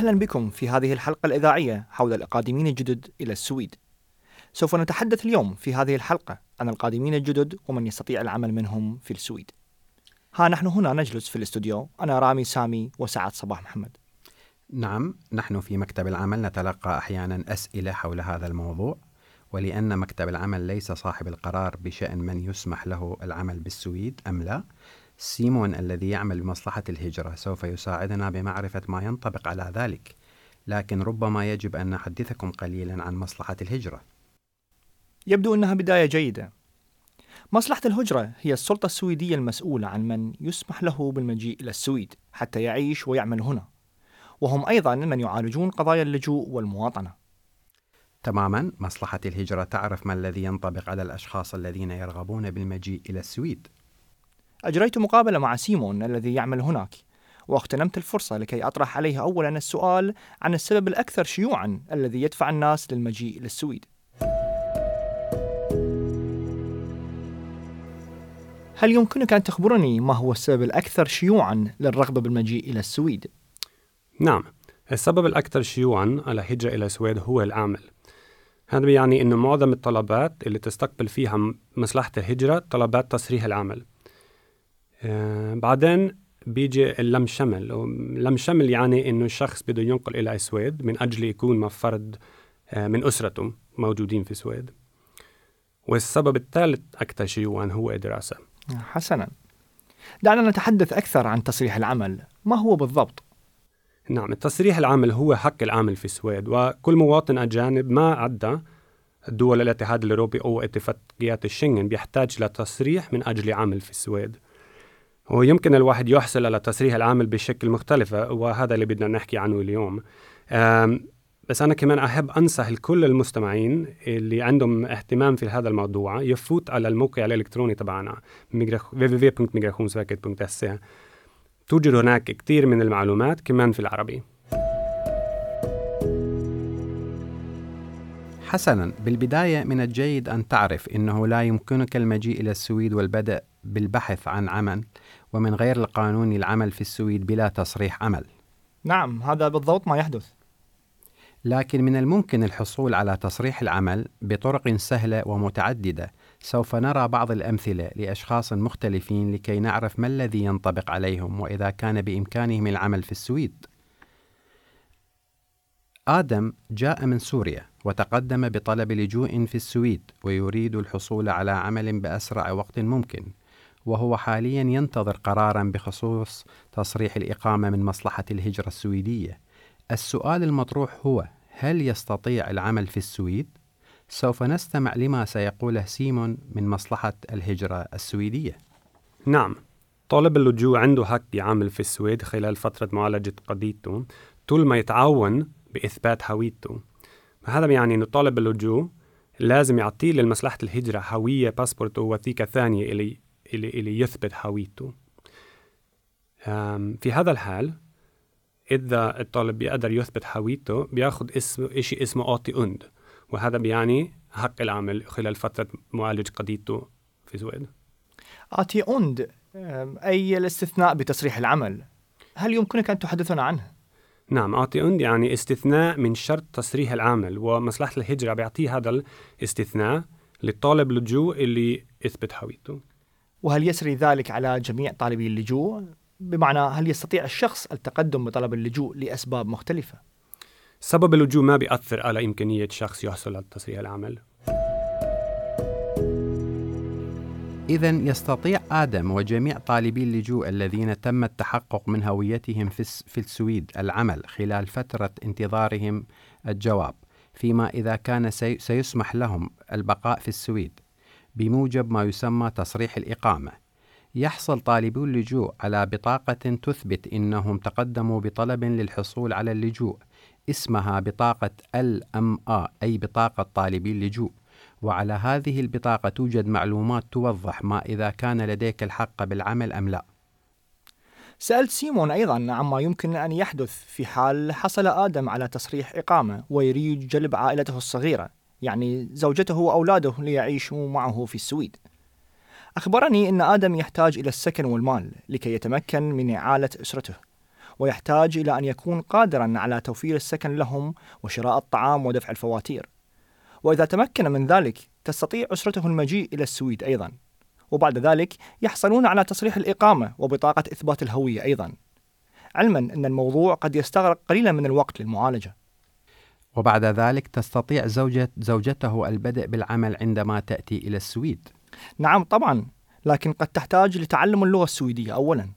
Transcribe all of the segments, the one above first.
أهلا بكم في هذه الحلقة الإذاعية حول القادمين الجدد إلى السويد. سوف نتحدث اليوم في هذه الحلقة عن القادمين الجدد ومن يستطيع العمل منهم في السويد. ها نحن هنا نجلس في الاستوديو أنا رامي سامي وسعد صباح محمد. نعم نحن في مكتب العمل نتلقى أحيانا أسئلة حول هذا الموضوع ولأن مكتب العمل ليس صاحب القرار بشأن من يسمح له العمل بالسويد أم لا سيمون الذي يعمل بمصلحة الهجرة سوف يساعدنا بمعرفة ما ينطبق على ذلك لكن ربما يجب أن نحدثكم قليلا عن مصلحة الهجرة يبدو أنها بداية جيدة. مصلحة الهجرة هي السلطة السويدية المسؤولة عن من يسمح له بالمجيء إلى السويد حتى يعيش ويعمل هنا. وهم أيضا من يعالجون قضايا اللجوء والمواطنة. تماما مصلحة الهجرة تعرف ما الذي ينطبق على الأشخاص الذين يرغبون بالمجيء إلى السويد أجريت مقابلة مع سيمون الذي يعمل هناك واغتنمت الفرصة لكي أطرح عليه أولا السؤال عن السبب الأكثر شيوعا الذي يدفع الناس للمجيء للسويد. هل يمكنك أن تخبرني ما هو السبب الأكثر شيوعا للرغبة بالمجيء إلى السويد؟ نعم السبب الأكثر شيوعا على هجرة إلى السويد هو العمل هذا بيعني أنه معظم الطلبات اللي تستقبل فيها مصلحة الهجرة طلبات تصريح العمل. بعدين بيجي اللم شمل. اللم شمل يعني أنه الشخص بده ينقل إلى السويد من أجل يكون مع فرد آه من أسرته موجودين في السويد. والسبب الثالث أكثر شيوعا هو الدراسة حسنا. دعنا نتحدث أكثر عن تصريح العمل. ما هو بالضبط؟ نعم التصريح العامل هو حق العامل في السويد وكل مواطن أجانب ما عدى دول الاتحاد الأوروبي أو اتفاقيات الشنغن بيحتاج لتصريح من أجل عمل في السويد. ويمكن الواحد يحصل على تصريح العمل بشكل مختلف وهذا اللي بدنا نحكي عنه اليوم. بس أنا كمان أحب أنصح كل المستمعين اللي عندهم اهتمام في هذا الموضوع يفوت على الموقع الإلكتروني تبعنا www.migrationsverket.se توجد هناك كثير من المعلومات كمان في العربي. حسنا بالبداية من الجيد أن تعرف أنه لا يمكنك المجيء إلى السويد والبدء بالبحث عن عمل. ومن غير القانون العمل في السويد بلا تصريح عمل. نعم هذا بالضبط ما يحدث. لكن من الممكن الحصول على تصريح العمل بطرق سهلة ومتعددة سوف نرى بعض الأمثلة لأشخاص مختلفين لكي نعرف ما الذي ينطبق عليهم وإذا كان بإمكانهم العمل في السويد. آدم جاء من سوريا وتقدم بطلب لجوء في السويد ويريد الحصول على عمل بأسرع وقت ممكن. وهو حاليا ينتظر قرارا بخصوص تصريح الإقامة من مصلحة الهجرة السويدية. السؤال المطروح هو هل يستطيع العمل في السويد؟ سوف نستمع لما سيقوله سيمون من مصلحة الهجرة السويدية. نعم طالب اللجوء عنده حق يعمل في السويد خلال فترة معالجة قضيته طول ما يتعاون بإثبات هويته هذا يعني أنه طالب اللجوء لازم يعطيه لمصلحة الهجرة هوية باسبورت ووثيقة ثانية اللي, اللي, اللي يثبت هويته. في هذا الحال إذا الطالب بيقدر يثبت هويته بياخد اسم إشي اسمه أوتي أوند. وهذا بيعني حق العمل خلال فترة معالجة قضيته في السويد آتي أوند أم، أي الاستثناء بتصريح العمل؟ هل يمكنك أن تحدثنا عنه؟ نعم أعطي أند يعني استثناء من شرط تصريح العمل ومصلحة الهجرة بيعطيه هذا الاستثناء للطالب لجوء اللي يثبت هويته. وهل يسري ذلك على جميع طالبي اللجوء؟ بمعنى هل يستطيع الشخص التقدم بطلب اللجوء لأسباب مختلفة؟ سبب اللجوء ما بيأثر على إمكانية شخص يحصل على تصريح العمل إذا يستطيع آدم وجميع طالبي اللجوء الذين تم التحقق من هويتهم في, الس- في السويد العمل خلال فترة انتظارهم الجواب فيما إذا كان سي- سيسمح لهم البقاء في السويد بموجب ما يسمى تصريح الإقامة. يحصل طالبو اللجوء على بطاقة تثبت أنهم تقدموا بطلب للحصول على اللجوء اسمها بطاقة LMA أي بطاقة طالبي اللجوء وعلى هذه البطاقة توجد معلومات توضح ما إذا كان لديك الحق بالعمل أم لا. سألت سيمون أيضا عما يمكن أن يحدث في حال حصل آدم على تصريح إقامة ويريد جلب عائلته الصغيرة. يعني زوجته وأولاده ليعيشوا معه في السويد. أخبرني أن آدم يحتاج إلى السكن والمال لكي يتمكن من إعالة أسرته ويحتاج إلى أن يكون قادرا على توفير السكن لهم وشراء الطعام ودفع الفواتير. وإذا تمكن من ذلك تستطيع أسرته المجيء إلى السويد أيضا. وبعد ذلك يحصلون على تصريح الإقامة وبطاقة إثبات الهوية أيضا. علما أن الموضوع قد يستغرق قليلا من الوقت للمعالجة. وبعد ذلك تستطيع زوجة زوجته البدء بالعمل عندما تأتي إلى السويد. نعم طبعا لكن قد تحتاج لتعلم اللغة السويدية أولا.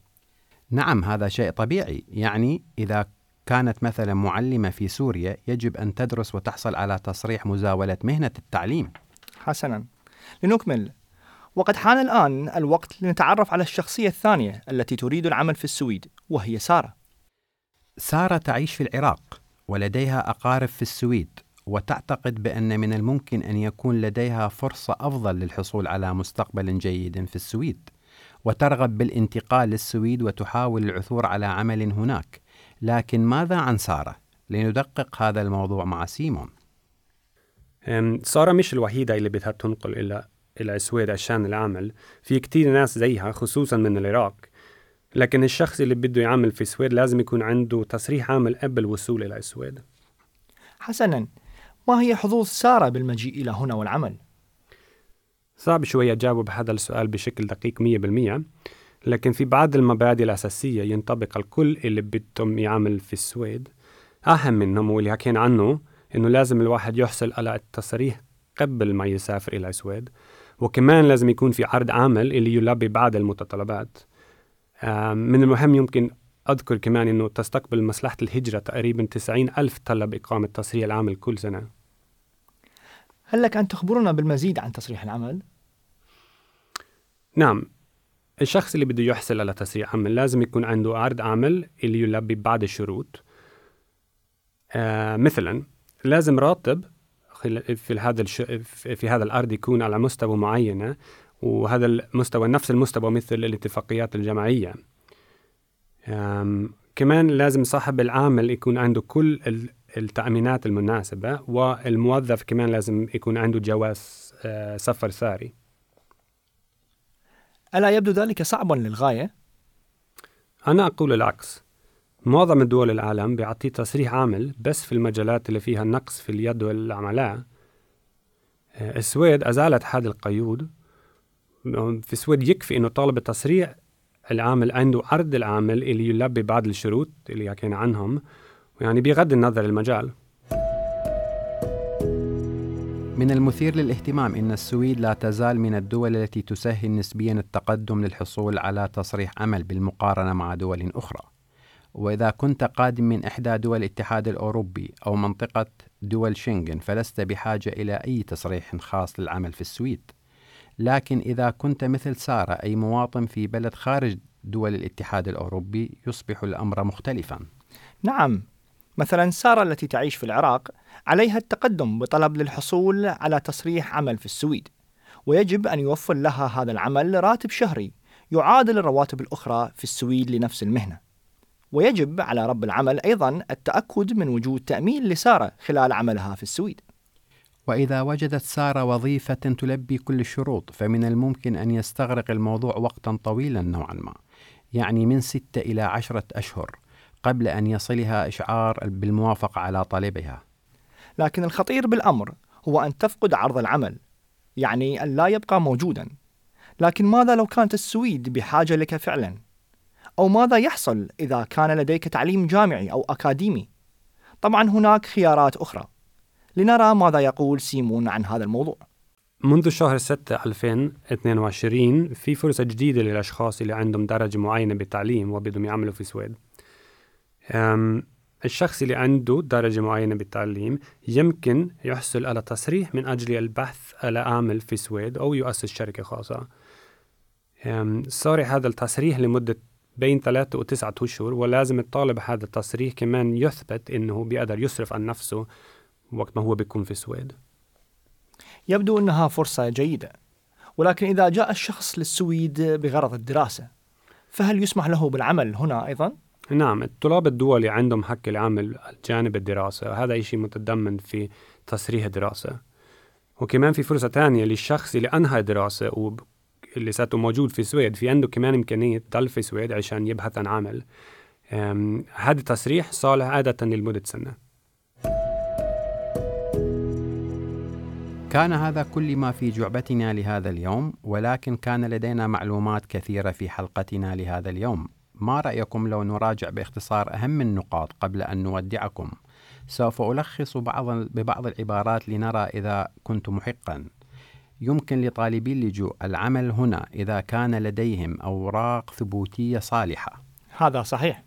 نعم هذا شيء طبيعي. يعني إذا كانت مثلا معلمة في سوريا يجب أن تدرس وتحصل على تصريح مزاولة مهنة التعليم. حسنا. لنكمل. وقد حان الآن الوقت لنتعرف على الشخصية الثانية التي تريد العمل في السويد وهي سارة. سارة تعيش في العراق. ولديها أقارب في السويد وتعتقد بأن من الممكن أن يكون لديها فرصة أفضل للحصول على مستقبل جيد في السويد وترغب بالانتقال للسويد وتحاول العثور على عمل هناك. لكن ماذا عن سارة؟ لندقق هذا الموضوع مع سيمون. سارة مش الوحيدة اللي بدها تنقل إلى إلى السويد عشان العمل. في كتير ناس زيها خصوصا من العراق. لكن الشخص اللي بده يعمل في السويد لازم يكون عنده تصريح عمل قبل الوصول إلى السويد. حسنا ما هي حظوظ سارة بالمجيء إلى هنا والعمل؟ صعب شوية أجاوب هذا السؤال بشكل دقيق مية بالمية لكن في بعض المبادئ الأساسية ينطبق الكل اللي بدهم يعمل في السويد. أهم منهم واللي حكينا عنه إنه لازم الواحد يحصل على التصريح قبل ما يسافر إلى السويد وكمان لازم يكون في عرض عمل اللي يلبي بعض المتطلبات. من المهم يمكن أذكر كمان إنه تستقبل مصلحة الهجرة تقريبا 90 ألف طلب إقامة تصريح العمل كل سنة. هل لك أن تخبرنا بالمزيد عن تصريح العمل؟ نعم. الشخص اللي بده يحصل على تصريح عمل لازم يكون عنده عرض عمل اللي يلبي بعض الشروط آه مثلا لازم راتب في هذا الش... في هذا الأرض يكون على مستوى معينة وهذا المستوى نفس المستوى مثل الاتفاقيات الجماعية. كمان لازم صاحب العمل يكون عنده كل ال- التأمينات المناسبة والموظف كمان لازم يكون عنده جواز آه، سفر ساري ألا يبدو ذلك صعبا للغاية؟ أنا أقول العكس. معظم دول العالم بيعطي تصريح عمل بس في المجالات اللي فيها نقص في اليد والعملاء آه، السويد أزالت هذا القيود في السويد يكفي إنه طالب التصريح العامل عنده عرض العمل اللي يلبي بعض الشروط اللي حكينا عنهم ويعني بغض النظر المجال من المثير للاهتمام أن السويد لا تزال من الدول التي تسهل نسبيا التقدم للحصول على تصريح عمل بالمقارنة مع دول أخرى. وإذا كنت قادم من إحدى دول الاتحاد الأوروبي أو منطقة دول شنغن فلست بحاجة إلى أي تصريح خاص للعمل في السويد. لكن إذا كنت مثل سارة أي مواطن في بلد خارج دول الاتحاد الأوروبي يصبح الأمر مختلفا. نعم. مثلا سارة التي تعيش في العراق عليها التقدم بطلب للحصول على تصريح عمل في السويد ويجب أن يوفر لها هذا العمل راتب شهري يعادل الرواتب الأخرى في السويد لنفس المهنة. ويجب على رب العمل أيضا التأكد من وجود تأمين لسارة خلال عملها في السويد. وإذا وجدت سارة وظيفة تلبي كل الشروط فمن الممكن أن يستغرق الموضوع وقتا طويلا نوعا ما يعني من ستة إلى عشرة أشهر قبل أن يصلها إشعار بالموافقة على طلبها لكن الخطير بالأمر هو أن تفقد عرض العمل يعني أن لا يبقى موجودا لكن ماذا لو كانت السويد بحاجة لك فعلا؟ أو ماذا يحصل إذا كان لديك تعليم جامعي أو أكاديمي؟ طبعا هناك خيارات أخرى لنرى ماذا يقول سيمون عن هذا الموضوع. منذ شهر 6 2022 في فرصة جديدة للأشخاص اللي عندهم درجة معينة بالتعليم وبدهم يعملوا في السويد. الشخص اللي عنده درجة معينة بالتعليم يمكن يحصل على تصريح من أجل البحث على عمل في السويد أو يؤسس شركة خاصة. صار هذا التصريح لمدة بين ثلاثة وتسعة أشهر ولازم الطالب هذا التصريح كمان يثبت إنه بيقدر يصرف عن نفسه وقت ما هو بيكون في السويد يبدو أنها فرصة جيدة ولكن إذا جاء الشخص للسويد بغرض الدراسة فهل يسمح له بالعمل هنا أيضا؟ نعم الطلاب الدولي عندهم حق العمل جانب الدراسة هذا شيء متضمن في تصريح الدراسة. وكمان في فرصة تانية للشخص اللي أنهى دراسة واللي ساته موجود في السويد في عنده كمان إمكانية يضل في السويد عشان يبحث عن عمل. هذا التصريح صالح عادة لمدة سنة. كان هذا كل ما في جعبتنا لهذا اليوم ولكن كان لدينا معلومات كثيرة في حلقتنا لهذا اليوم. ما رأيكم لو نراجع باختصار أهم النقاط قبل أن نودعكم؟ سوف ألخص بعض ببعض العبارات لنرى إذا كنت محقا. يمكن لطالبي اللجوء العمل هنا إذا كان لديهم أوراق ثبوتية صالحة. هذا صحيح.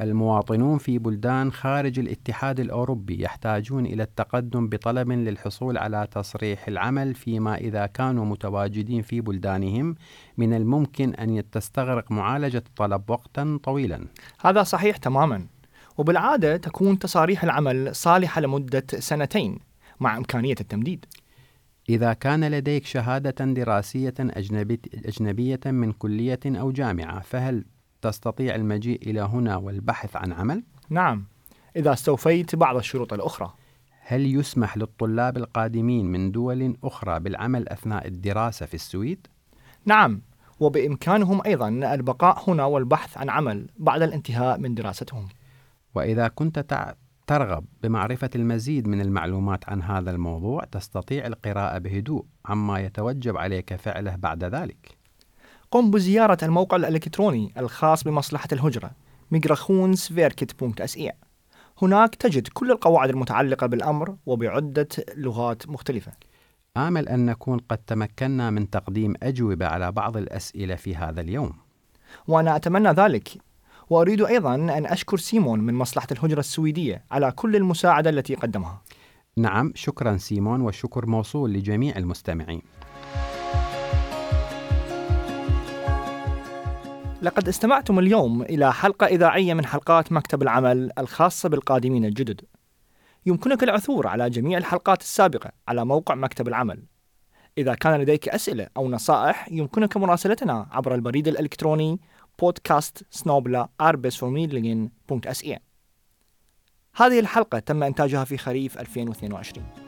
المواطنون في بلدان خارج الاتحاد الأوروبي يحتاجون إلى التقدم بطلب للحصول على تصريح العمل فيما إذا كانوا متواجدين في بلدانهم من الممكن أن تستغرق معالجة الطلب وقتا طويلا. هذا صحيح تماما. وبالعادة تكون تصاريح العمل صالحة لمدة سنتين مع إمكانية التمديد. إذا كان لديك شهادة دراسية أجنبي- أجنبية من كلية أو جامعة فهل تستطيع المجيء إلى هنا والبحث عن عمل؟ نعم إذا استوفيت بعض الشروط الأخرى هل يسمح للطلاب القادمين من دول أخرى بالعمل أثناء الدراسة في السويد؟ نعم وبإمكانهم أيضا البقاء هنا والبحث عن عمل بعد الانتهاء من دراستهم وإذا كنت ترغب بمعرفة المزيد من المعلومات عن هذا الموضوع تستطيع القراءة بهدوء عما يتوجب عليك فعله بعد ذلك. قم بزيارة الموقع الإلكتروني الخاص بمصلحة الهجرة migrationsverket.se هناك تجد كل القواعد المتعلقة بالأمر وبعدة لغات مختلفة آمل أن نكون قد تمكنا من تقديم أجوبة على بعض الأسئلة في هذا اليوم. وأنا أتمنى ذلك وأريد أيضا أن أشكر سيمون من مصلحة الهجرة السويدية على كل المساعدة التي قدمها نعم شكرا سيمون والشكر موصول لجميع المستمعين. لقد استمعتم اليوم إلى حلقة إذاعية من حلقات مكتب العمل الخاصة بالقادمين الجدد. يمكنك العثور على جميع الحلقات السابقة على موقع مكتب العمل. إذا كان لديك أسئلة أو نصائح يمكنك مراسلتنا عبر البريد الإلكتروني podcast هذه الحلقة تم إنتاجها في خريف 2022